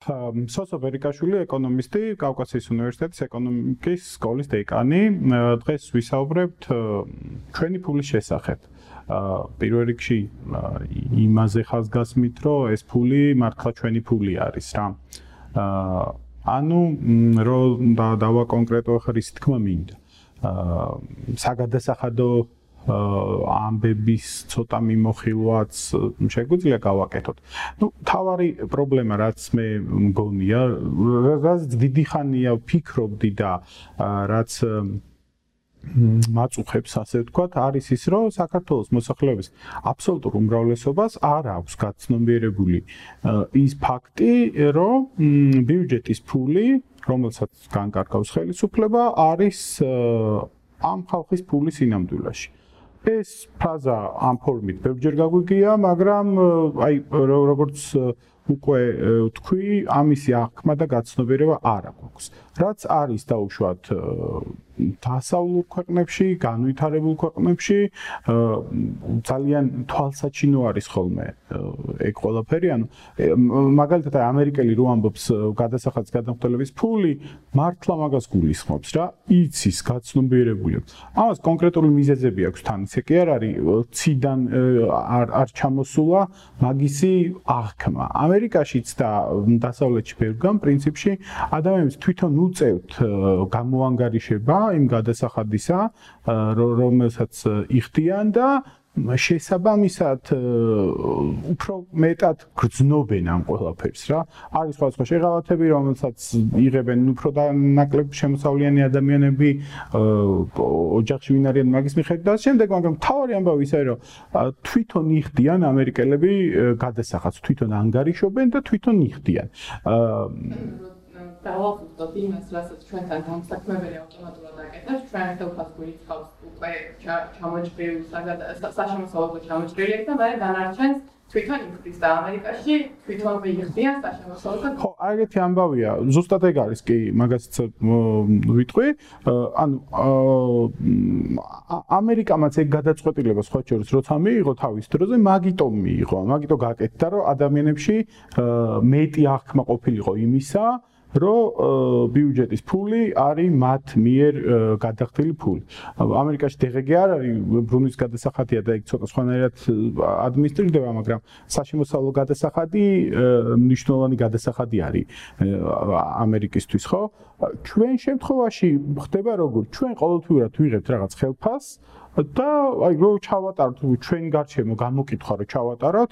სოსო ბერიკაშვილი ეკონომისტი, კავკასიის უნივერსიტეტის ეკონომიკის სკოლის დეკანი. დღეს ვისაუბრებთ ჩვენი ფულის შესახებ. პირველ რიგში იმაზე ხაზგასმით, რომ ეს ფული მართლა ჩვენი ფული არის რა. ანუ რომ დავა კონკრეტო ხრის თქმა მინდა. აა საგადასახადო ამბების ცოტა მიმოხილვაც შეგვიძლია გავაკეთოთ. ნუ თავარი პრობლემა რაც მე მგონია, რაც დიდი ხანია ვფიქრობდი და რაც მაწუხებს ასე ვთქვათ, არის ის, რომ საქართველოს მოსახლეობის აბსოლუტურ უმრავლესობას არ აქვს გაცნობიერებული ის ფაქტი, რომ ბიუჯეტის ფული, რომელსაც განკარგავს ხელისუფლება, არის ამ ხალხის ფულის ინამდვილეში. ეს ფაზა ამ ფორმით ბევრჯერ გაგვიგია, მაგრამ აი როგორც უკვე თქვი, ამისი აღქმა და გაცნობიერება არ აქვს. რაც არის დაუშვათ დასავლურ ქვეყნებში, განვითარებულ ქვეყნებში ძალიან თვალსაჩინო არის ხოლმე ეგ ყველაფერი, ანუ მაგალითად ამერიკელი რო ამბობს გადასახადის გადამხდელების ფული, მართლა მაგას გულისხმობს რა, იცის გაცნობიერებული. ამას კონკრეტული მიზეზები აქვს თან, ისე კი არ არის ციდან არ არ ჩამოსულა მაგისი აღქმა. ამერიკაშიც და დასავლეთში ბევრგან პრინციპში ადამიანებს თვითონ უწევთ გამოანგარიშება იმ გადასახადისა, რომელსაც იხდიან და შესაბამისად უფრო მეტად გრძნობენ ამ ყველაფერს რა. არის სხვა სხვა შეღავათები, რომელსაც იღებენ უფრო და ნაკლებ შემოსავლიანი ადამიანები ოჯახში ვინ არიან მაგის მიხედვით და შემდეგ, მაგრამ თავარი ამბავი ისაა, რომ თვითონ იხდიან ამერიკელები გადასახადს, თვითონ ანგარიშობენ და თვითონ იხდიან. აა დავახვდოთ იმას, რასაც ჩვენთან გამსაქმებელი ავტომატურად აკეთებს, ჩვენ ხელფას გვიწყავს უკვე ჩამოჭრილი საშემოსავლო ჩამოჭრილი და მე განარჩენს თვითონ იხდის და ამერიკაში თვითონ მიიხდიან საშემოსავლო ხო, აგეთი ამბავია, ზუსტად ეგ არის კი, მაგასაც ვიტყვი. ანუ ამერიკამაც ეგ გადაწყვეტილება სხვა შორის როცა მიიღო თავის დროზე, მაგიტომ მიიღო, მაგიტო გაკეთდა, რომ ადამიანებში მეტი აღქმა ყოფილიყო იმისა, რომ ბიუჯეტის ფული არის მათ მიერ გადახდილი ფული. ამერიკაში დღეგი არ არის ბრუნვის გადასახადია და ეგ ცოტა სხვანაირად ადმინისტრირდება, მაგრამ საშემოსავლო გადასახადი მნიშვნელოვანი გადასახადი არის ამერიკისთვის, ხო? ჩვენ შემთხვევაში ხდება როგორ? ჩვენ ყოველთვიურად ვიღებთ რაღაც ხელფას და აი რო ჩავატაროთ ჩვენ გარჩემო გამოკითხა რომ ჩავატაროთ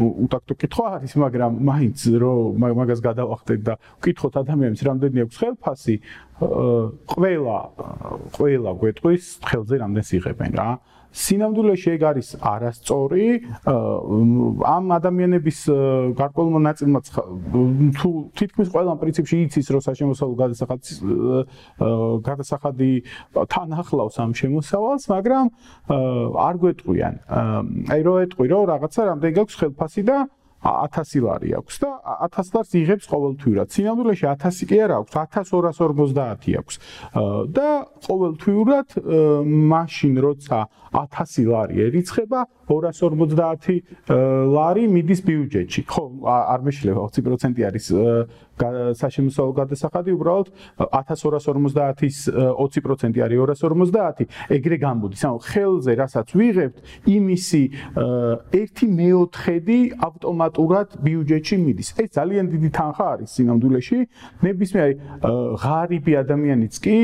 უტაქტო კითხვა არის მაგრამ მაინც რო მაგას გადავახდეთ და ვკითხოთ ადამიანებს რამდენი აქვს ხელფასი ყველა ყველა გვეტყვის ხელზე რამდენს იღებენ რა სინამდვილეში ეგ არის არასწორი ამ ადამიანების გარკვეულმა ნაწილმაც თუ თითქმის ყველა პრინციპში იცის რომ საშემოსავლო გადასახადის გადასახადი თან ახლავს ამ შემოსავალს მაგრამ არ გვეტყვიან. აი რო ეტყვი რომ რაღაცა რამდენი გაქვს ხელფასი და 1000 ლარი აქვს და 1000 ლარს იღებს ყოველთვიურად. სინამდვილეში 1000 კი არ აქვს, 1250 აქვს. და ყოველთვიურად მაშინ როცა 1000 ლარი ერიცხება, 250 ლარი მიდის ბიუჯეტში. ხო, არ მეშლება 20% არის საშემოსავლო გადასახადი უბრალოდ 1250-ის 20% არის 250, ეგრე გამბუდის. ანუ ხელზე რასაც ვიღებთ, იმისი 1/4-დი ავტომატურად ბიუჯეტში მიდის. ეს ძალიან დიდი თანხა არის სინამდვილეში. ნებისმიერი ღარიბი ადამიანიც კი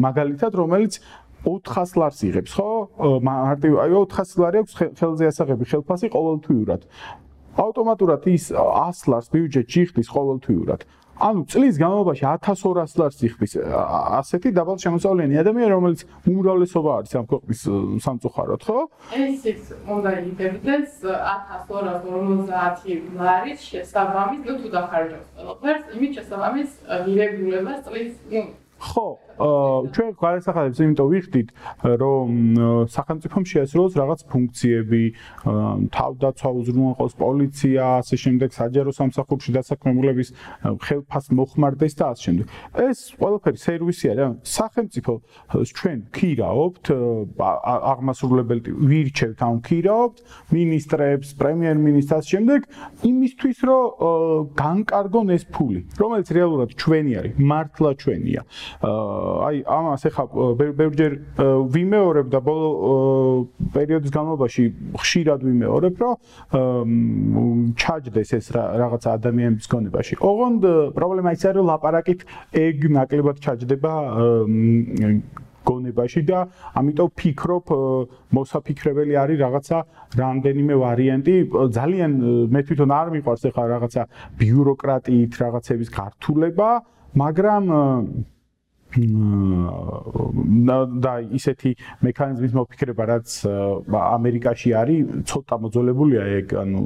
მაგალითად რომელიც 400 ლარს იღებს, ხო? მარტივ აი 400 ლარი აქვს ხელზე ასაღები ხელფასი ყოველთვიურად. ავტომატურად ის 100 ლარს ბიუჯეტში იხდის ყოველთვიურად. ანუ წლის განმავლობაში 1200 ლარს იხდის ასეთი დაბალ შემოსავლიანი ადამიანი, რომელიც უმრავლესობა არის ამ ქვეყნის სამწუხაროდ, ხო? ეს ის უნდა იგებდეს 1250 ლარის შესაბამის, ну თუ დახარჯავს ყველაფერს, იმით შესაბამის მირეგულებას წლის, ну ხო, ჩვენ გადასახადებს იმიტომ ვიხდით, რომ სახელმწიფომ შეასრულოს რაღაც ფუნქციები, თავდაცვა უზრუნველყოს პოლიცია, ასე შემდეგ, საჯარო სამსახურში დასაქმებულების ხელფას მოხმარდეს და ასე შემდეგ. ეს ყველაფერი სერვისი არა, სახელმწიფო ჩვენ ქირაობთ აღმასრულებელი ვირჩევთ ამ ქირაობთ მინისტრებს, პრემიერ-მინისტრს შემდეგ იმისთვის, რომ განკარგონ ეს ფული, რომელიც რეალურად ჩვენი არის, მართლა ჩვენია. აი ამას ახლა ბევრჯერ ვიმეორებ და ბოლო პერიოდის განმავლობაში ხშირად ვიმეორებ, რომ ჩაჯდეს ეს რაღაც ადამიანების გონებაში. ოღონდ პრობლემა ის არის, რომ ლაპარაკით ეგ ნაკლებად ჩაჯდება გონებაში და ამიტომ ფიქრობ მოსაფიქრებელი არის რაღაცა რამდენიმე ვარიანტი ძალიან მე თვითონ არ მიყვარს ახლა რაღაცა ბიუროკრატიით რაღაცების გართულება მაგრამ და ისეთი მექანიზმის მოფიქრება რაც ამერიკაში არის ცოტა მოძოლებულია ეგ ანუ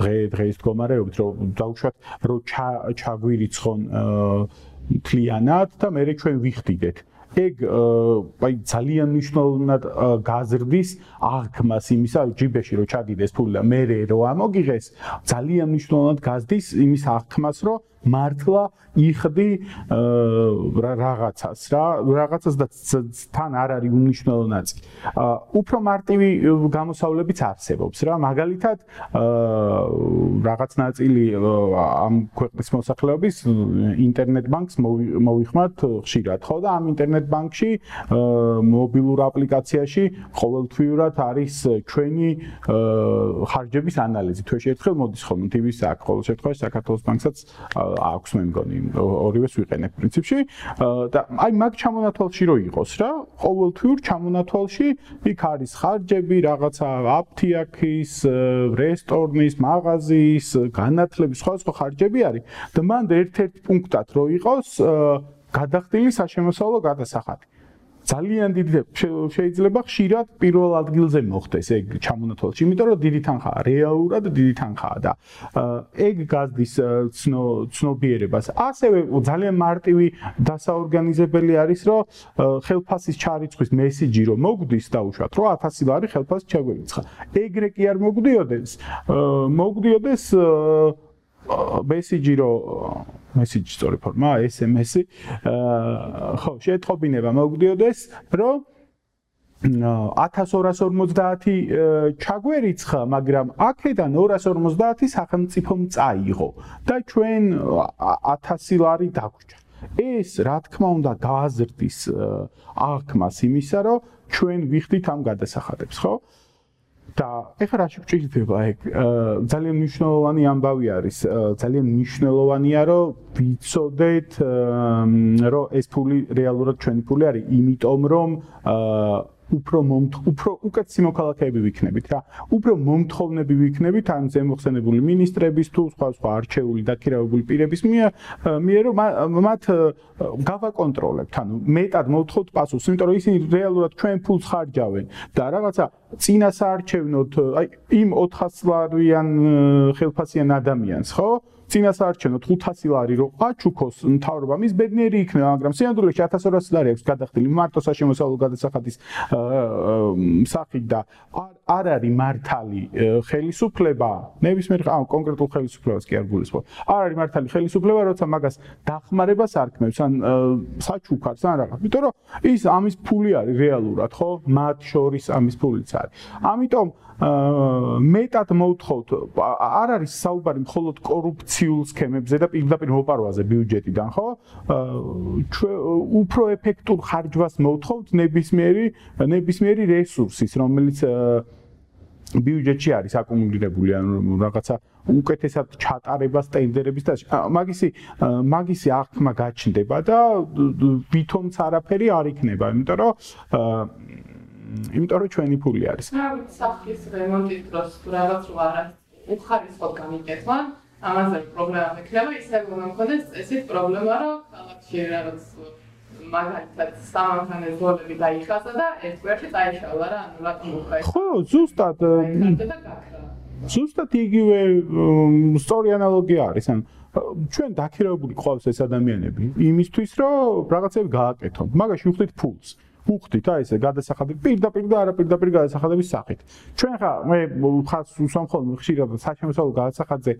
დღე დღეს მდგომარეობით რომ დაუშვათ რომ ჩაგვირიცხონ თლიანად და მე ჩვენ ვიხდიდეთ. ეგ აი ძალიან მნიშვნელოვნად გაზრდის აღქმას იმისა ჯიბეში რომ ჩაგიდეს ფული და მე რო ამოგიღეს ძალიან მნიშვნელოვნად გაზრდის იმის აღქმას რომ მართლა იხდი რაღაცას რა რაღაცას და თან არ არის უმნიშვნელო ნაწილი. უფრო მარტივი გამოსავლებიც არსებობს რა. მაგალითად რაღაც ნაწილი ამ ქვეყნის მოსახლეობის ინტერნეტ ბანკს მოვიხმართ ხშირად, ხო და ამ ინტერნეტ ბანკში მობილურ აპლიკაციაში ყოველთვიურად არის ჩვენი ხარჯების ანალიზი. თვეში ერთხელ მოდის ხოლმე TV-ს აქ, ყოველ შემთხვევაში საქართველოს ბანკსაც აქვს მე მგონი ორივეს ვიყენებ პრინციპში. და აი მაგ ჩამონათვალში რო იყოს რა ყოველთვიურ ჩამონათვალში იქ არის ხარჯები რაღაცა აფთიაქის რესტორნის მაღაზიის განათლების სხვა სხვა ხარჯები არის. და მანდ ერთ-ერთ პუნქტად რო იყოს გადახდილი საშემოსავლო გადასახადი ძალიან დიდი შეიძლება ხშირად პირველ ადგილზე მოხდეს ეგ ჩამონათვალში, იმიტომ რომ დიდი თანხაა, რეალურად დიდი თანხაა და ეგ გაზდის ცნობიერებას. ასევე ძალიან მარტივი დასაორგანიზებელი არის, რომ ხელფასის ჩარიცხვის მესიჯი რომ მოგდის დაუშვათ, რომ 1000 ლარი ხელფასი ჩაგვერიცხა. ეგრე კი არ მოგდიოდეს. მოგდიოდეს მესიჯი რომ მესიჯი სწორი ფორმა SMS-ი ხო შეეთყობინება მოგდიოდეს რომ 1250 ჩაგვერიცხა, მაგრამ აქედან 250 სახელმწიფომ წაიღო და ჩვენ 1000 ლარი დაგვჭა. ეს რა თქმა უნდა გააზრდის აღქმას იმისა, რომ ჩვენ ვიხდით ამ გადასახადებს, ხო? და ეხლა რა შეგვჭირდება ეგ ძალიან მნიშვნელოვანი ამბავი არის. ძალიან მნიშვნელოვანია რომ ვიცოდეთ რომ ეს ფული რეალურად ჩვენი ფული არის იმიტომ რომ უფრო უფრო უკეთესი მოქალაქეები ვიქნებით რა. უფრო მომთხოვნები ვიქნებით ამ ზემოხსენებული ministrების თუ სხვა სხვა არჩეული და ქირავებული პირების მიერ მიერ მათ გავაკონტროლებთ. ანუ მეტად მოვთხოვთ პასუხს, იმიტომ რომ ისინი რეალურად ჩვენ ფულს ხარჯავენ და რაღაცა წინასაარჩევნოთ აი იმ 400 ლარიან ხელფასიან ადამიანს, ხო? წინასაარჩენო 500 ლარი რო აჩუქოს მთავრობა მის ბედნიერი იქნება მაგრამ სიანდულეში 1200 ლარი აქვს გადახდილი. მარტო საშემოსავლო გადასახადის სახით და არ არის მართალი ხელისუფლება. ნებისმიერ ამ კონკრეტულ ხელისუფლებას კი არ გულისხმობ. არ არის მართალი ხელისუფლება როცა მაგას დახმარებას არქმევს ან საჩუქარს ან რაღაც. იმიტომ რომ ის ამის ფული არის რეალურად ხო? მათ შორის ამის ფულიც არის. ამიტომ მეტად მოვთხოვთ არ არის საუბარი მხოლოდ კორუფციულ სქემებზე და პირდაპირ მოპარვაზე ბიუჯეტიდან ხო უფრო ეფექტურ ხარჯვას მოვთხოვთ ნებისმიერი ნებისმიერი რესურსის რომელიც ბიუჯეტში არის აკუმულირებული ანუ რაღაცა უკეთესად ჩატარებას ტენდერების და მაგისი მაგისი აღქმა გაჩნდება და ვითომც არაფერი არ იქნება იმიტომ რომ იმიტომ რომ ჩვენი ფული არის. რა ვიცი, სახლის რემონტის დროს რაღაც რო არა უხარისხოდ გამიკეთვა, ამაზე პრობლემა მექნება, ისე რომ მქონდეს ესეთ პრობლემა, რომ ქალაქში რაღაც მაგალითად სამანქანე ზოლები დაიხაზა და ერთ კვერში დაიშალა რა, ანუ რატომ უხარ. ხო, ზუსტად. ზუსტად იგივე სწორი ანალოგია არის, ანუ ჩვენ დაქირავებული ყავს ეს ადამიანები იმისთვის, რომ რაღაცები გააკეთონ. მაგაში უხდით ფულს. უხდით აი ესე გადასახადები პირდაპირ და არაპირდაპირ გადასახადების სახით. ჩვენ ხა მე ხას უსამხოლოდ ხშირად საჩემოსავლო გადასახადზე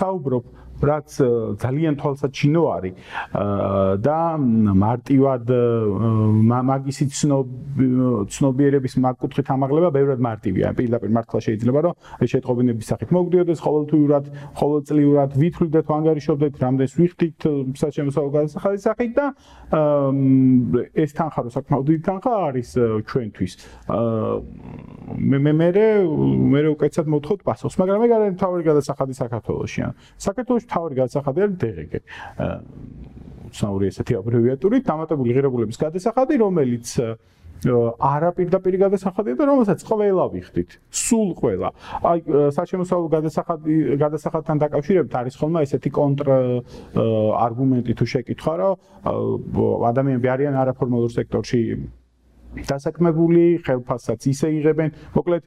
საუბრობ რაც ძალიან თვალსაჩინო არის და მარტივად მაგისი ცნობიერების მაგკუთხით ამაღლება ბევრად მარტივია. პირდაპირ მართლა შეიძლება რომ ეს შეტყობინების სახით მოგდიოდეს ყოველთვიურად, ყოველწლიურად ვითვლიდეთ, ანგარიშობდეთ, რამდენს ვიხდით საჩემოსავლო გადასახადის სახით და ეს თანხა რო საკმაოდ დიდი თანხა არის ჩვენთვის. მე მე მე მე უკეთესად მოვთხოვთ პასუხს, მაგრამ ეგ არის თავი გადასახადი საქართველოსში. საქართველოს თავი გადასახადი არის DGG. საური ესეთი აბრევიატური, დამატებული ღირებულების გადასახადი, რომელიც არაპირდაპირ გადასახადია და რომელსაც ყველა ვიხდით. სულ ყველა. აი საჩემოსავლო გადასახადი გადასახადთან დაკავშირებით არის ხოლმე ესეთი კონტრ არგუმენტი თუ შეკითხვა, რომ ადამიანები არიან არაფორმალურ სექტორში დასაქმებული, ხელფასსაც ისე იღებენ. მოკლედ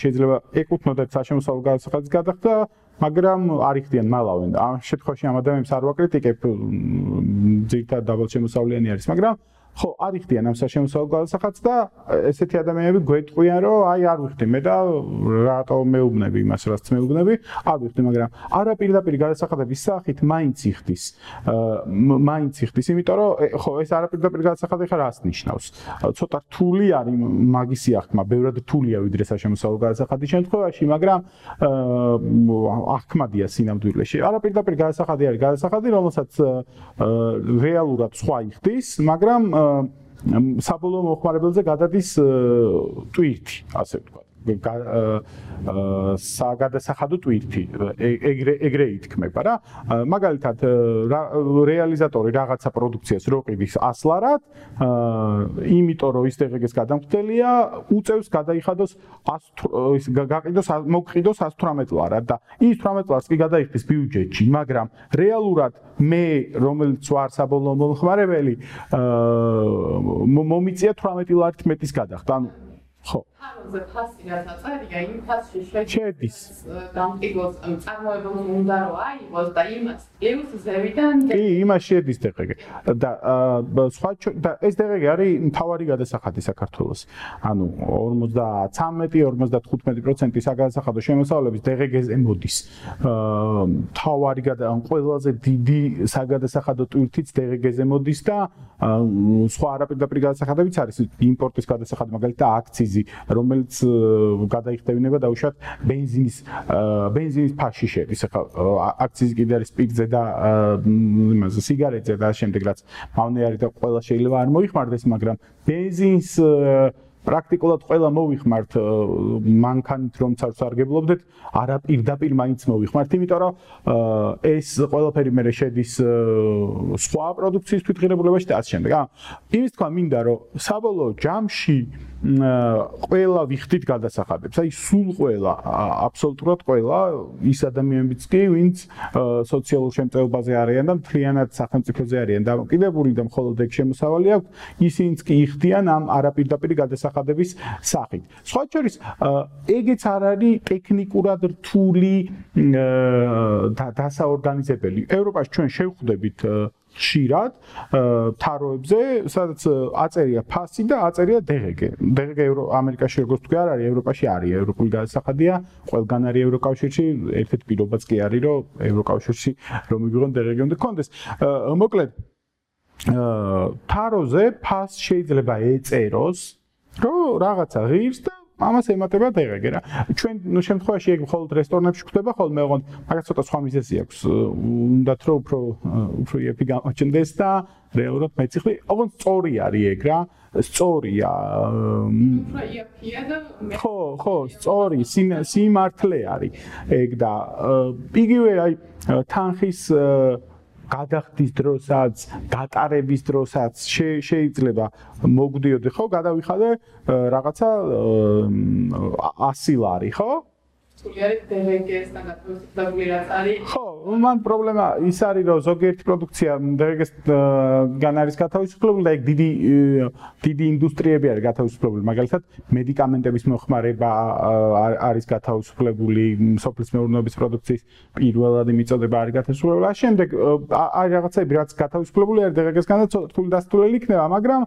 შეიძლება ეკუთვნოდეთ საჩემოსავლო გადასახადის გადახდა მაგრამ არ იხდიან მალავენ. ამ შემთხვევაში ამ ადამიანებს არ ვაკრიტიკებ, ძირთად დაბალშემოსავლიანი არის, მაგრამ ხო, არ იხდიან ამ საშემოსავლო გადასახადს და ესეთი ადამიანები გვეტყვიან, რომ აი არ ვიხდი მე და რატო მეუბნები იმას, რაც მეუბნები, არ ვიხდი, მაგრამ არა პირდაპირ გადასახადების სახით მაინც იხდის. მაინც იხდის, იმიტომ რომ ხო, ეს არა პირდაპირ გადასახადი ხარ რას ნიშნავს? ცოტა რთული არის მაგისი აღქმა, ბევრად რთულია ვიდრე საშემოსავლო გადასახადის შემთხვევაში, მაგრამ აღქმადია სინამდვილეში. არა პირდაპირ გადასახადი არის გადასახადი, რომელსაც რეალურად სხვა იხდის, მაგრამ საბოლოო მოხმარებელზე გადადის ტვირთი, ასე ვთქვათ. საგადასახადო ტვირთი ეგრე ეგრე ითქმება რა. მაგალითად რეალიზატორი რაღაცა პროდუქციას რო ყიდის ასლარად იმიტომ რომ ის დღეს გადამხდელია უწევს გადაიხადოს 100 ის გაყიდოს მოგყიდოს 118 ლარად და ის 18 ლარს კი გადაიხდის ბიუჯეტში მაგრამ რეალურად მე რომელიც ვარ საბოლოო მომხმარებელი მომიწია 18 ლარით მეტის გადახდა. ანუ ხო ხაროზე ფასი რაც აწერია იმ ფასში შედის დამტიგოს წარმოებულს უნდა რომ აიღოს და იმას ეუს ზევიდან კი იმას შედის DGG და სხვა და ეს DGG არის მთავარი გადასახადი საქართველოს. ანუ 53-55% საგადასახადო შემოსავლების DGG-ზე მოდის. მთავარი გადა ყველაზე დიდი საგადასახადო ტვირთიც DGG-ზე მოდის და სხვა არაპირდაპირ გადასახადებიც არის. იმპორტის გადასახადი მაგალითად აქციზი რომელიც э, გადაიხდევინება დაუშვათ бенზინის бенზინის э, ფაში შედის. ახლა აქციზი კიდე არის სპირტზე და იმაზე სიგარეტზე და შემდეგ რაც მავნეარი და ყველა შეიძლება არ მოიხმარდეს, მაგრამ бенზინის პრაქტიკულად ყველა მოვიხმართ მანქანით რომ ცარს არგებლობდეთ, არა პირდაპირ მაინც მოვიხმართ, იმიტომ რომ ეს ყველაფერი მე შედის სხვა პროდუქციის თვითღირებულებაში და ასე შემდეგ. აა იმის თქვა მინდა რომ საბოლოო ჯამში ყველა ვიხდით გადასახადებს. აი სულ ყველა, აბსოლუტურად ყველა ის ადამიანებიც კი, ვინც სოციალურ შემწეობაზე არიან და მთლიანად სახელმწიფოზე არიან დამოკიდებული და მხოლოდ ეგ შემოსავალი აქვს, ისინიც კი იხდიან ამ არაპირდაპირ გადასახადების სახით. სხვა შორის ეგეც არ არის ტექნიკურად რთული და დასაორგანიზებელი. ევროპაში ჩვენ შევხვდებით ხშირად თაროებზე, სადაც აწერია ფასი და აწერია DGG. DGG ეურო ამერიკაში როგორც თქვი არ არის, ევროპაში არის, ევროპული გადასახადია, ყველგან არის ევროკავშირში, ერთ-ერთი პირობაც კი არის, რომ ევროკავშირში რომ მიგიღონ DGG უნდა კონდეს. მოკლედ თაროზე ფას შეიძლება ეწეროს, რომ რაღაცა ღირს და ამას ემატება დღეგე რა. ჩვენ შემთხვევაში ეგ მხოლოდ რესტორნებში ხდება ხოლმე, ოღონდ მაგას ცოტა სხვა მიზეზი აქვს. უნდათ რომ უფრო უფრო იეფი გამოჩნდეს და რეალურად მეციხლი, ოღონდ სწორი არის ეგ რა. სწორია. ხო, ხო, სწორი, სიმართლე არის ეგ და იგივე აი თანხის გადახდის დროსაც, გატარების დროსაც შეიძლება მოგდიოდი, ხო, გადავიხადე რაღაცა 100 ლარი, ხო? სულიერი დერეგესთან გათხოვებული რაც არის. ხო, მან პრობლემა ის არის რომ ზოგიერთი პროდუქცია დღეს გან არის გათავისუფლებული და ეგ დიდი დიდი ინდუსტრიები არის გათავისუფლებული მაგალითად მედიკამენტების მოხმარება არის გათავისუფლებული სოფლის მეურნეობის პროდუქციის პირველადი მიწოდება არის გათავისუფლებული და შემდეგ არის რაღაცები რაც გათავისუფლებული არის დღეს განაც რთული დასრულებული იქნება მაგრამ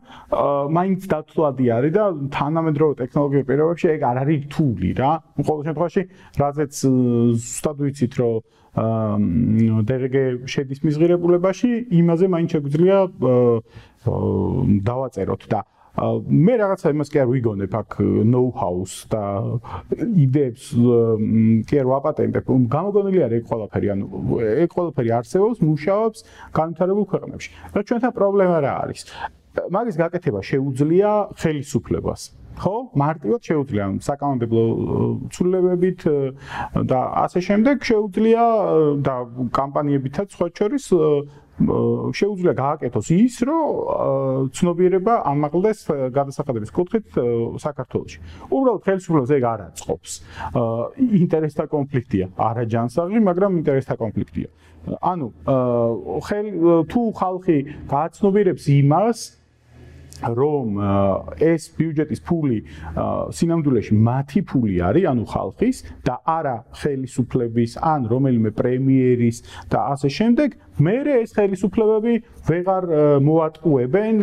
მაინც დათვლადი არის და თანამედროვე ტექნოლოგიების პირობებში ეგ არ არის რთული რა ყოველ შემთხვევაში რაზეც ზუსტად ვიცით რომ DGG შედის მიზღირებულებაში, იმაზე მაინც შეგვიძლია დავაწეროთ და მე რაღაცა იმას კი არ ვიგონებ აქ know-how-ს და იდეებს კი არ ვაპატენტებ. გამოგონილი არის ეგ ყველაფერი, ანუ ეგ ყველაფერი არსებობს, მუშაობს განვითარებულ ქვეყნებში. და ჩვენთან პრობლემა რა არის? მაგის გაკეთება შეუძლია ხელისუფლებას. ხო? მარტივად შეუძლია საკანონმდებლო ცვლილებებით და ასე შემდეგ შეუძლია და კამპანიებითაც სხვა შორის შეუძლია გააკეთოს ის, რომ ცნობიერება ამაღლდეს გადასახადების კუთხით საქართველოში. უბრალოდ ხელისუფლებას ეგ არ აწყობს. ინტერესთა კონფლიქტია, არა ჯანსაღი, მაგრამ ინტერესთა კონფლიქტია. ანუ ხელ თუ ხალხი გააცნობიერებს იმას, რომ ეს ბიუჯეტის ფული სინამდვილეში მათი ფული არის, ანუ ხალხის და არა ხელისუფლების ან რომელიმე პრემიერის და ასე შემდეგ, მე ეს ხელისუფლებები ვეღარ მოატყუებენ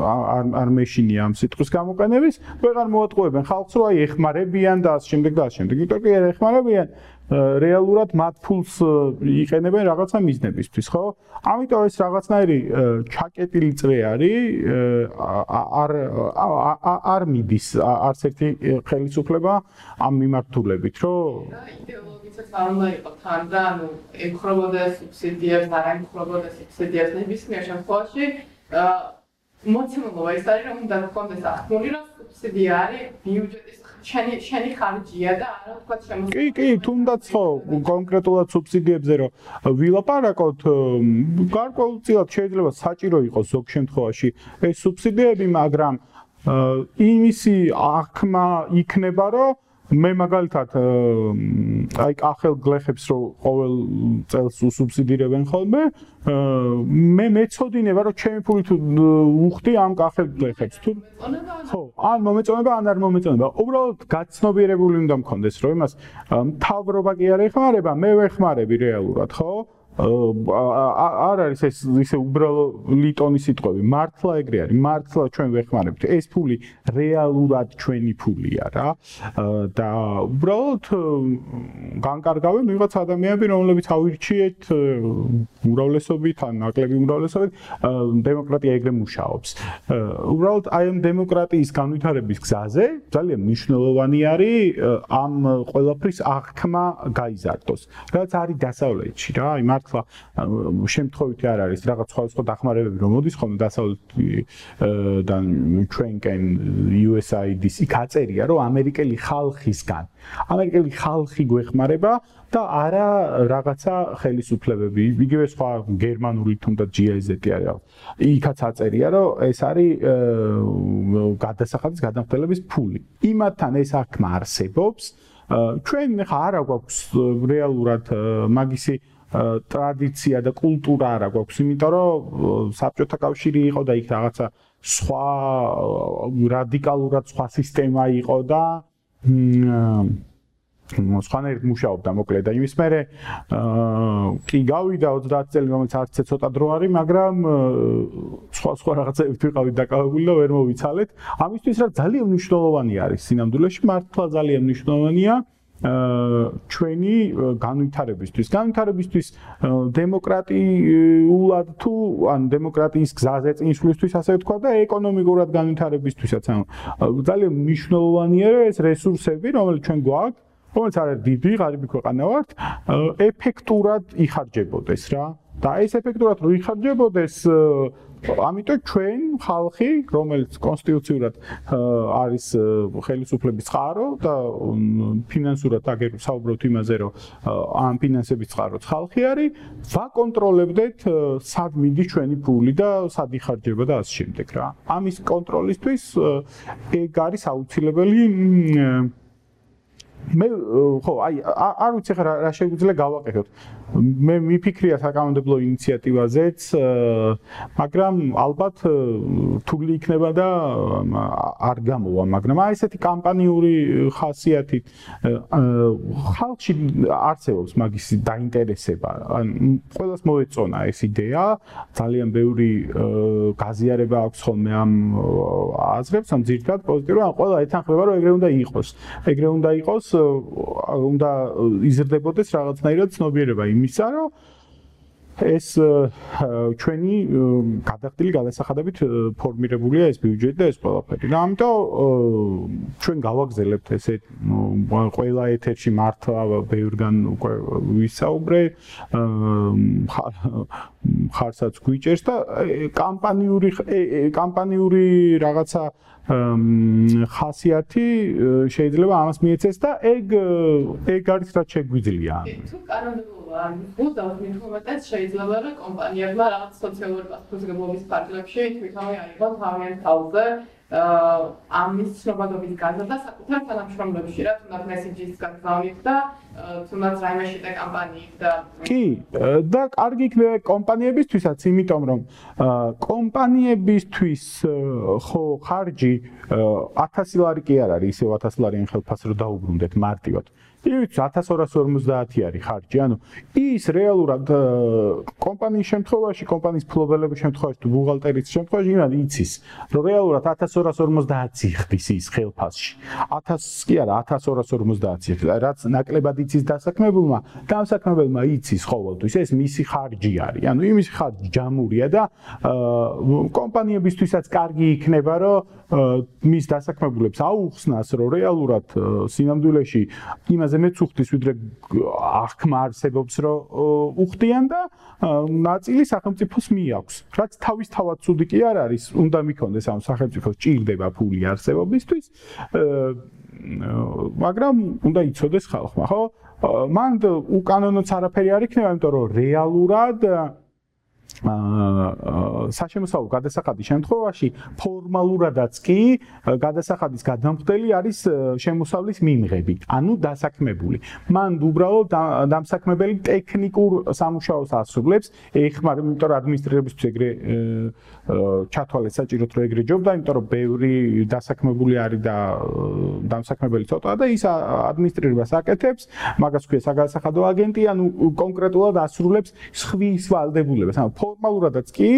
არ არ მეშინია ამ სიტყვის გამოყენების, ვეღარ მოატყუებენ ხალხს, რომ აი ეხმარებიან და ასე შემდეგ და ასე შემდეგ. იმიტომ კი არ ეხმარებიან რეალურად მათ ფულს იყენებენ რაღაცა მიზნებისთვის, ხო? ამიტომ ეს რაღაცნაირი ჩაკეტილი წრე არის, არ არ მიდის არც ერთი ხელისუფლება ამ მიმართულებით, რომ იდეოლოგიაც არ უნდა იყოს თან და ანუ ეკხრობოდა სუბსიდიებს, არ ეკხრობოდა სუბსიდიებს ნებისმიერ შემთხვევაში. მოცემულობა ის არის, რომ უნდა გქონდეს ახმული, რომ სუბსიდია არის ბიუჯეტის შენი შენი ხარჯია და არა თქვა შემო კი კი თუნდაც ხო კონკრეტულად სუბსიდიებზე რომ ვილაპარაკოთ გარკვეულწილად შეიძლება საჭირო იყოს ზოგ შემთხვევაში ეს სუბსიდიები მაგრამ იმისი აღქმა იქნება რომ მე მაგალითად აი კახელ გლეხებს რო ყოველ წელს უსუბსიდირებენ ხოლმე მე მეწოდინება რომ ჩემი ფული თუ უხდი ამ კახელ გლეხებს თუ ხო ან მომეწონება ან არ მომეწონება. უბრალოდ გაცნობიერებული უნდა მქონდეს რომ იმას თავრობა კი არ ეხმარება მე ვეხმარები რეალურად ხო არ არის ეს ისე უბრალო ლიტონის სიტყვები. მართლა ეგრე არის. მართლა ჩვენ ვეხმარებთ. ეს ფული რეალურად ჩვენი ფულია რა. და უბრალოდ განკარგავენ ვიღაც ადამიანები რომლებიც ავირჩიეთ უმრავლესობით ან ნაკლები უმრავლესობით დემოკრატია ეგრე მუშაობს. უბრალოდ აი ამ დემოკრატიის განვითარების გზაზე ძალიან მნიშვნელოვანი არის ამ ყველაფრის აღქმა გაიზარდოს რაც არის დასავლეთში რა. აი მართლა შემთხვევითი არ არის. რაღაც სხვადასხვა დახმარებები რომ მოდის ხოლმე დასავლეთიდან ჩვენკენ USAID-ის იქ აწერია რომ ამერიკელი ხალხისგან. ამერიკელი ხალხი გვეხმარება და არა რაღაცა ხელისუფლებები. იგივე სხვა გერმანული თუნდაც GIZ-ი არის. იქაც აწერია რომ ეს არის გადასახადის გადამხდელების ფული. იმათთან ეს აქმა არსებობს ჩვენ ხა არა გვაქვს რეალურად მაგისი ტრადიცია და კულტურა არა გვაქვს, იმიტომ რომ საბჭოთა კავშირი იყო და იქ რაღაცა სხვა რადიკალურად სხვა სისტემა იყო და სხვანაირად მუშაობდა მოკლედ. და იმის მერე კი გავიდა 30 წელი რომელიც არც ცოტა დრო არის მაგრამ სხვა სხვა რაღაცებით ვიყავით დაკავებული და ვერ მოვიცალეთ. ამისთვის რა ძალიან მნიშვნელოვანი არის სინამდვილეში? მართლა ძალიან მნიშვნელოვანია ჩვენი განვითარებისთვის, განვითარებისთვის დემოკრატიულად თუ ან დემოკრატიის გზაზე წინსვლისთვის ასე ვთქვა და ეკონომიკურად განვითარებისთვისაც ანუ ძალიან მნიშვნელოვანია ეს რესურსები, რომელიც ჩვენ გვაქვს, რომელიც არის დიდი, ღარიბი ქვეყანა ვართ, ეფექტურად იხარჯებოდეს რა. და ეს ეფექტურად რო იხარჯებოდეს, ამიტომ ჩვენ ხალხი, რომელიც კონსტიტუციურად არის ხელისუფლების წყარო და ფინანსურად აგერ საუბრობთ იმაზე, რომ ამ ფინანსების წყაროც ხალხი არის, ვაკონტროლებდეთ სად მიდის ჩვენი ფული და სად იხარჯება და ასე შემდეგ რა. ამის კონტროლისთვის ეგ არის აუცილებელი მე ხო აი არ ვიცი ხა რა შეგვიძლია გავაკეთოთ მე მიფიქრია საკანონმდებლო ინიციატივაზეც, მაგრამ ალბათ თული იქნება და არ გამოვა, მაგრამ აი ესეთი კამპანიური ხასიათი ხალხში არსებობს მაგის დაინტერესება. ან ყველას მოეწონა ეს იდეა, ძალიან ბევრი გაზიარება აქვს ხოლმე ამ აზრებს, ამ ძირთად პოზიტიურად, ან ყველა ეთანხმება, რომ ეგრე უნდა იყოს. ეგრე უნდა იყოს, უნდა იზრდებოდეს რაღაცნაირად ცნობიერება იმისა, რომ ეს ჩვენი გადახდილი გადასახადებით ფორმირებულია ეს ბიუჯეტი და ეს ყველაფერი. და ამიტომ ჩვენ გავაგზელებთ ესე ყველა ეთერში მართლა ბევრგან უკვე ვისაუბრე ხარსაც გვიჭერს და კამპანიური კამპანიური რაღაცა ხასიათი შეიძლება ამას მიეცეს და ეგ ეგ არის რაც შეგვიძლია. თუ კანონმდებლობა მუდავს ინფორმაციას შეიძლება რომ კომპანიებმა რაღაც სოციალური პასუხისმგებლობის ფარგლებში თვითონვე აიღონ თავიანთ თავზე ამის ცნობადობის გაზრდა საკუთარ თანამშრომლებში, რა თუნდაც მესენჯერის გაგზავნით და თუნდაც რაიმე შეტა კამპანიით და კი და კარგი იქნება კომპანიებისთვისაც, იმიტომ რომ კომპანიებისთვის ხო ხარჯი 1000 ლარი კი არ არის, ისე 1000 ლარი ხელფასს რო დაუბრუნდეთ მარტივად. იცი 1250 არის ხარჯი. ანუ ის რეალურად კომპანიის შემთხვევაში, კომპანიის ფლობელების შემთხვევაში, თუ ბუღალტერის შემთხვევაში იმად იცის, რომ რეალურად 1250 იხდის ის ხელფასში. 1000 კი არა, 1250 იხდის. რაც ნაკლებად იცის დასაქმებულმა, დასაქმებელმა იცის ყოველთვის ეს მისი ხარჯი არის. ანუ იმის ხარჯი ჯამურია და კომპანიებისთვისაც კარგი იქნება, რომ მის დასაქმებულებს აუხსნას, რომ რეალურად სინამდვილეში იმას ყველაზე მეცუხტის ვიდრე აღქმა არსებობს რომ უხდიან და ნაწილი სახელმწიფოს მიაქვს რაც თავისთავად ცუდი კი არ არის. უნდა მიქონდეს ამ სახელმწიფოს ჭირდება ფული არსებობისთვის მაგრამ უნდა იცოდეს ხალხმა ხო? მან უკანონოც არაფერი არ იქნება იმიტომ რომ რეალურად საშემოსავლო გადასახადის შემთხვევაში ფორმალურადაც კი გადასახადის გადამხდელი არის შემოსავლის მიმღები, ანუ დასაქმებული. მან უბრალოდ დამსაქმებელი ტექნიკურ სამუშაოს ასრულებს, ეხმარ, იმიტომ რომ ადმინისტრირებისთვის ეგრე ჩათვალეს საჭიროთ რომ ეგრე ჯობდა, იმიტომ რომ ბევრი დასაქმებული არის და დამსაქმებელი ცოტაა და ის ადმინისტრირებას აკეთებს, მაგას ქვია საგადასახადო აგენტი, ანუ კონკრეტულად ასრულებს სხვის ვალდებულებას, ანუ ფორმალურადაც კი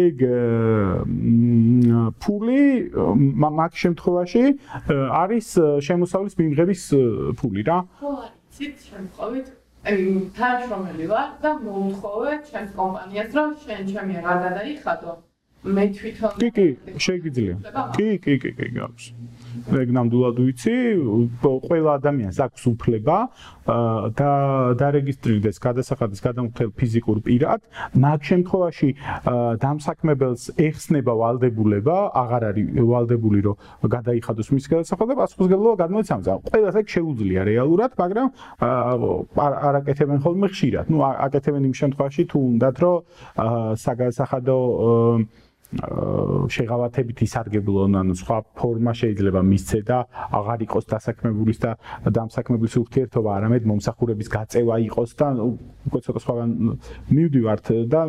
ეგ ფული მაგ შემთხვევაში არის შემოსავლის მიმღების ფული რა. ხო, ცით შემთხვევით აი თანაშრომელი ვარ და მომთხოვე ჩემს კომპანიას რომ შენ ჩემი აღარ გადაიხადო მე თვითონ კი კი შეიძლება კი კი კი კი გავს ეგ ნამდვილად ვიცი, ყველა ადამიანს აქვს უფლება და დარეგისტრირდეს გადასახადის გადამხდელ ფიზიკურ პირად. მაგ შემთხვევაში დამსაქმებელს ეხსნება ვალდებულება, აღარ არის ვალდებული რომ გადაიხადოს მის გადასახადს და პასუხისგებლობა გადმოიცემს. ყველას ეგ შეუძლია რეალურად, მაგრამ არ აკეთებენ ხოლმე ხშირად. ნუ აკეთებენ იმ შემთხვევაში თუ უნდათ რომ საგადასახადო შეღავათებით ისარგებლონ, ანუ სხვა ფორმა შეიძლება მისცე და აღარ იყოს დასაქმებულის და დამსაქმებულის ურთიერთობა, არამედ მომსახურების გაწევა იყოს და უკვე ცოტა სხვაგან მივდივართ და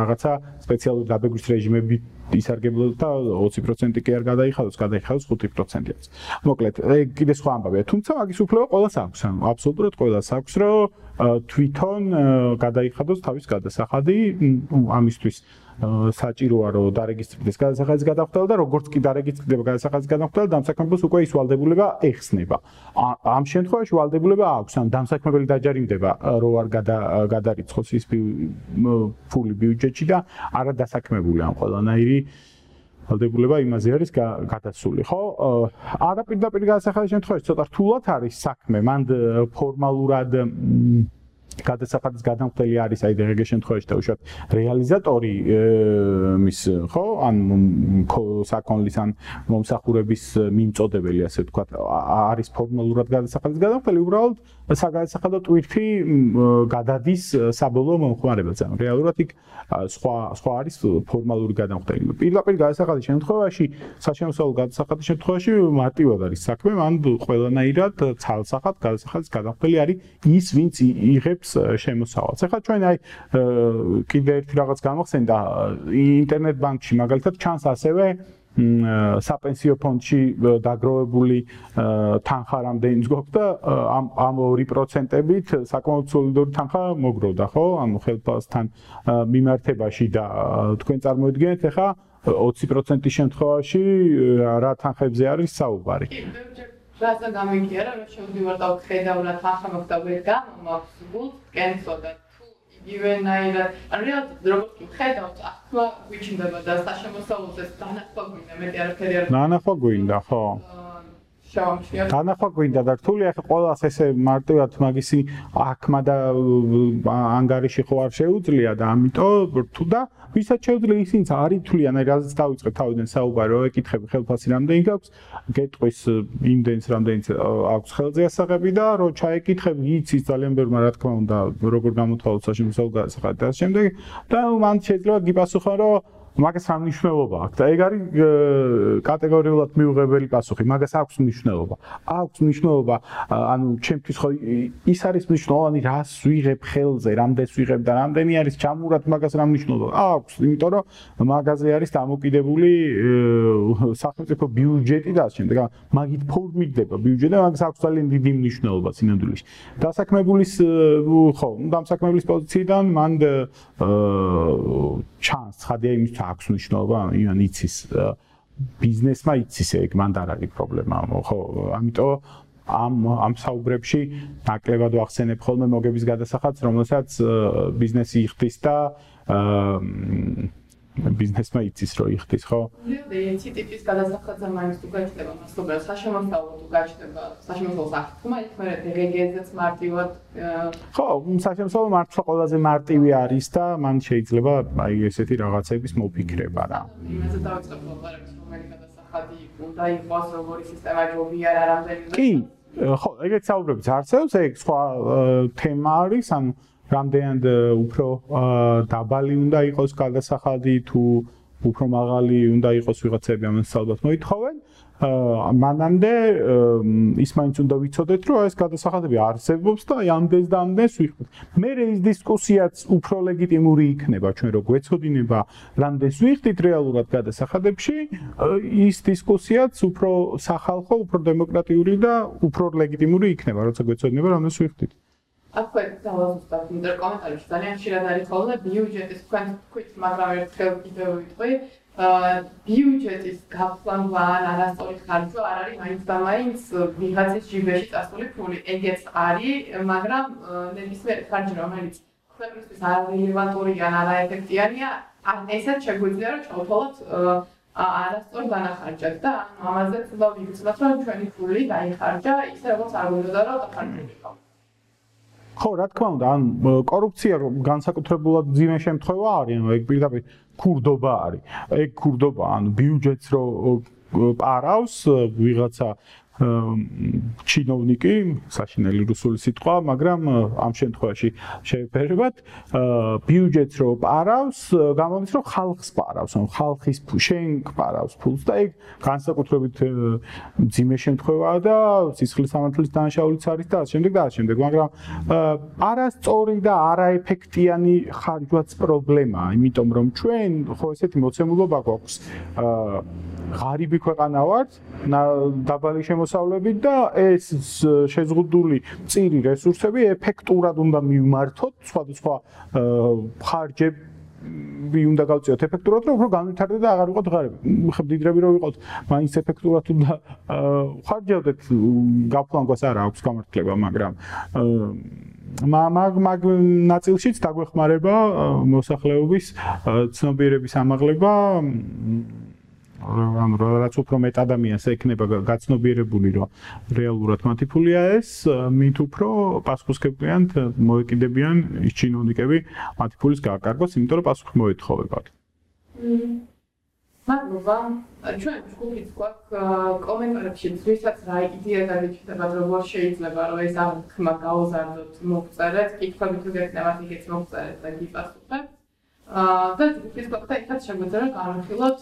რაღაცა სპეციალური დაბეგვის რეჟიმები ისარგებლოთ და 20% კი არ გადაიხადოს, გადაიხადოს 5%-იც. მოკლედ, ეგ კიდე სხვა ამბავია, თუმცა მაგის უფლება ყოველს აქვს, ანუ აბსოლუტურად ყოველს აქვს, რომ თვითონ გადაიხადოს თავის გადასახადი ამისთვის საჭიროა რომ დარეგისტრირდეს გადასახადის გადახდელა და როგორც კი დარეგისტრირდება გადასახადის გადახდელა დამსაქმებელს უკვე ის ვალდებულება ეხსნება. ამ შემთხვევაში ვალდებულება აქვს, ან დამსაქმებელი დაჯარიმდება რო არ გადარიცხოს ის ფული ბიუჯეტში და არა დასაქმებული ან ყველანაირი ვალდებულება იმაზე არის გადასული, ხო? არა პირდაპირ გადასახადის შემთხვევაში ცოტა რთულად არის საქმე, მანდ ფორმალურად გადასახადის გადამხდელი არის აი დღეს შემთხვევაში და უშუალოდ რეალიზატორი მის ხო ან საკონლის ან მომსახურების მიმწოდებელი ასე ვთქვათ არის ფორმალურად გადასახადის გადამხდელი უბრალოდ საგადასახადო ტვირთი გადადის საბოლოო მომხმარებელს. ან რეალურად იქ სხვა სხვა არის ფორმალური გადამხდელი პირდაპირ გადასახადის შემთხვევაში საშემოსავლო გადასახადის შემთხვევაში მარტივად არის საქმე მან ყველანაირად ცალსახად გადასახადის გადამხდელი არის ის ვინც იღებს იწევს შემოსავალს. ახლა ჩვენ აი კიდე ერთი რაღაც გამოხსენდა ინტერნეტ ბანკში მაგალითად ჩანს ასევე საპენსიო ფონდში დაგროვებული თანხა რამდენი გვაქვს და ამ ამ 2%-ით საკმაოდ სოლიდური თანხა მოგროვდა, ხო? ანუ ხელფასთან მიმართებაში და თქვენ წარმოიდგინეთ ახლა 20%-ის შემთხვევაში რა თანხებზე არის საუბარი? რასა გამიგია რა შევდივარ და ხედავ რა თანხა მოხდა ვერ გამოაქვს გულს კენსოდა ივენაირად ანუ რეალურად როგორც ხედავთ ახლა ვიჩნდება და საშემოსავლოზე დანახვა გვინდა მეტი არაფერი არ დანახვა გვინდა ხო. შავშია დანახვა გვინდა და რთული ახლა ყოველას ესე მარტივად მაგისი აქმა და ანგარიში ხო არ შეუძლია და ამიტომ რთულ და ვისაც შეუძლია ისინიც არის თვლიან აი რაზეც დავიწყე თავიდან საუბარი რომ ეკითხები ხელფასი რამდენი გაქვს გეტყვის იმდენს რამდენიც აქვს ხელზე ასაღები და რომ ჩაეკითხები იცის ძალიან ბევრმა რა თქმა უნდა როგორ გამოთვალოთ საშემოსავლო გასახადად და შემდეგ. და მან შეიძლება გიპასუხა რომ მაგას რა მნიშვნელობა აქვს და ეგ არის კატეგორიულად მიუღებელი პასუხი. მაგას აქვს მნიშვნელობა. აქვს მნიშვნელობა ანუ ჩემთვის ხო ის არის მნიშვნელოვანი რას ვიღებ ხელზე რამდენს ვიღებ და რამდენი არის ჩამურად მაგას რა მნიშვნელობა? აქვს იმიტომ რომ მაგაზე არის დამოკიდებული სახელმწიფო ბიუჯეტი და ასე შემდეგ. მაგით ფორმირდება ბიუჯეტი და მაგას აქვს ძალიან დიდი მნიშვნელობა სინამდვილეში. დასაქმებულის ხო დასაქმებულის პოზიციიდან მან ჩანს ხადია იმის აქვს მნიშვნელობა, იან იცის ბიზნესმა იცის ეგ მანდ არ არის პრობლემა, ხო, ამიტომ ამ ამ საუბრებში ნაკლებად ვახსენებ ხოლმე მოგების გადასახადს, რომელსაც ბიზნესი იხდის და აა ბიზნესმა იცის რო იხდის ხო? ეს ტიპის გადასახადზე მაინც თუ გაჩნდება მასობა საშემოსავლო თუ გაჩნდება საშემოსავლო საფრთხე, იქ მე რეგეგეზეც მარტივად ხო, საშემოსავლო მართლა ყველაზე მარტივი არის და მან შეიძლება აი ესეთი რაღაცების მოფიქრება რა. იმაზე დავიწყებ ლაპარაკს რომელი გადასახადი უნდა იყოს როგორი სისტემა ჯობია რა რამდენი კი ხო, ეგეც საუბრობთ არცევს, ეგ სხვა თემა არის, ანუ რამდენად უფრო დაბალი უნდა იყოს გადასახადი თუ უფრო მაღალი უნდა იყოს ვიღაცები ამას ალბათ მოითხოვენ მანამდე ის მაინც უნდა ვიცოდეთ რომ ეს გადასახადები არსებობს და ამდენს და ამდენს ვიხმოთ. მე ეს დისკუსიაც უფრო ლეგიტიმური იქნება ჩვენ რო გვეცოდინება რამდენს ვიხდით რეალურად გადასახადებში ის დისკუსიაც უფრო სახალხო, უფრო დემოკრატიული და უფრო ლეგიტიმური იქნება როცა გვეცოდინება რამდენს ვიხდით. აქვე დავაზუსტებ ინტერ კომენტარებში ძალიან ხშირად არის ხოლმე ბიუჯეტის თქვენ თქვით მაგრამ ერთხელ კიდევ ვიტყვი. აა ბიუჯეტის გაფლანგვა ან არასწორი ხარჯვა არ არის მაინც და მაინც ვიღაცის ჯიბეში წასული ფული ეგეც არის მაგრამ ნებისმიერ ხარჯი რომელიც ქვეყნისთვის არარელევანტური ან არაეფექტიანია ან ესეც შეგვიძლია რომ ჩავთვალოთ არასწორ დანახარჯად და ამაზე ცდილობ ვიგრძნოთ რომ ჩვენი ფული დაიხარჯა ისე როგორც არ უნდა რომ დახარჯულიყო ხო, რა თქმა უნდა, ან კორუფცია განსაკუთრებულად ძიმე შემთხვევა არის, ანუ ეგ პირდაპირ ქურდობა არის. ეგ ქურდობა, ანუ ბიუჯეტს რო პარავს ვიღაცა ჩინოვნიკი, საშინელი რუსული სიტყვა, მაგრამ ამ შემთხვევაში შეფერებად ბიუჯეტს რო პარავს, გამოდის რომ ხალხს პარავს, ანუ ხალხის შენ პარავს ფულს და ეგ განსაკუთრებით ძიმე შემთხვევაა და სისხლის სამართლის დანაშაულიც არის და ამ შემდეგ და ამ შემდეგ, მაგრამ არასწორი და არაეფექტიანი ხარჯვაც პრობლემაა, იმიტომ რომ ჩვენ ხო ესეთი მოცემულობა გვაქვს ღარიბი ქვეყანა ვართ დაბალი შემოსავლებით და ეს შეზღუდული წირი რესურსები ეფექტურად უნდა მიმართოთ სხვადასხვა ხარჯები ვი უნდა გავწიოთ ეფექტურად რომ უფრო განვითარდეთ და აღარ ვიყოთ ღარიბი. ხე დიდრები რო ვიყოთ, მაინც ეფექტურად უნდა ხარჯავდეთ გაფლანგვას არა აქვს გამართლება, მაგრამ მაგ მაგ ნაწილშიც დაგვეხმარება მოსახლეობის ცნობიერების ამაღლება ანუ რაც უფრო მეტ ადამიანს ექნება გაცნობიერებული რომ რეალურად მათი ფულია ეს მით უფრო პასუხისგებლიან მოეკიდებიან ის ჩინოვნიკები მათი ფულის გაკარგვას იმიტომ რომ პასუხი მოეთხოვებათ. მადლობა ჩვენ ჯგუფიც გვაქვს კომენტარებში ვისაც რა იდეა დაგიჩნდება როგორ შეიძლება რომ ეს აღქმა გაუზარდოთ მოგწერეთ კითხვები თუ გექნებათ იქაც მოგწერეთ და გიპასუხებთ და ფაქტია იქაც შეგვიძლია განვიხილოთ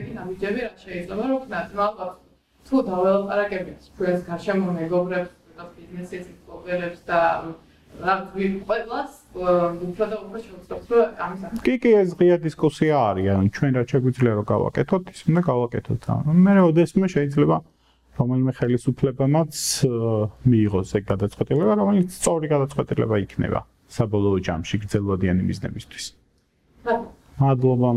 ეგ ნაბიჯები რა შეიძლება რომ ვქნათ ალბათ თუ დაველაპარაკებთ ჩვენს გარშემო მეგობრებს ბიზნესის მფლობელებს და რაღაც ყველას უფრო და უფრო შევწყვეტ რომ ამის კი კი ეს ღია დისკუსია არის ან ჩვენ რა შეგვიძლია რომ გავაკეთოთ ის უნდა გავაკეთოთ. მე ოდესმე შეიძლება რომელიმე ხელისუფლებამაც მიიღოს ეგ გადაწყვეტილება რომელიც სწორი გადაწყვეტილება იქნება საბოლოო ჯამში გრძელვადიანი მიზნებისთვის მადლობა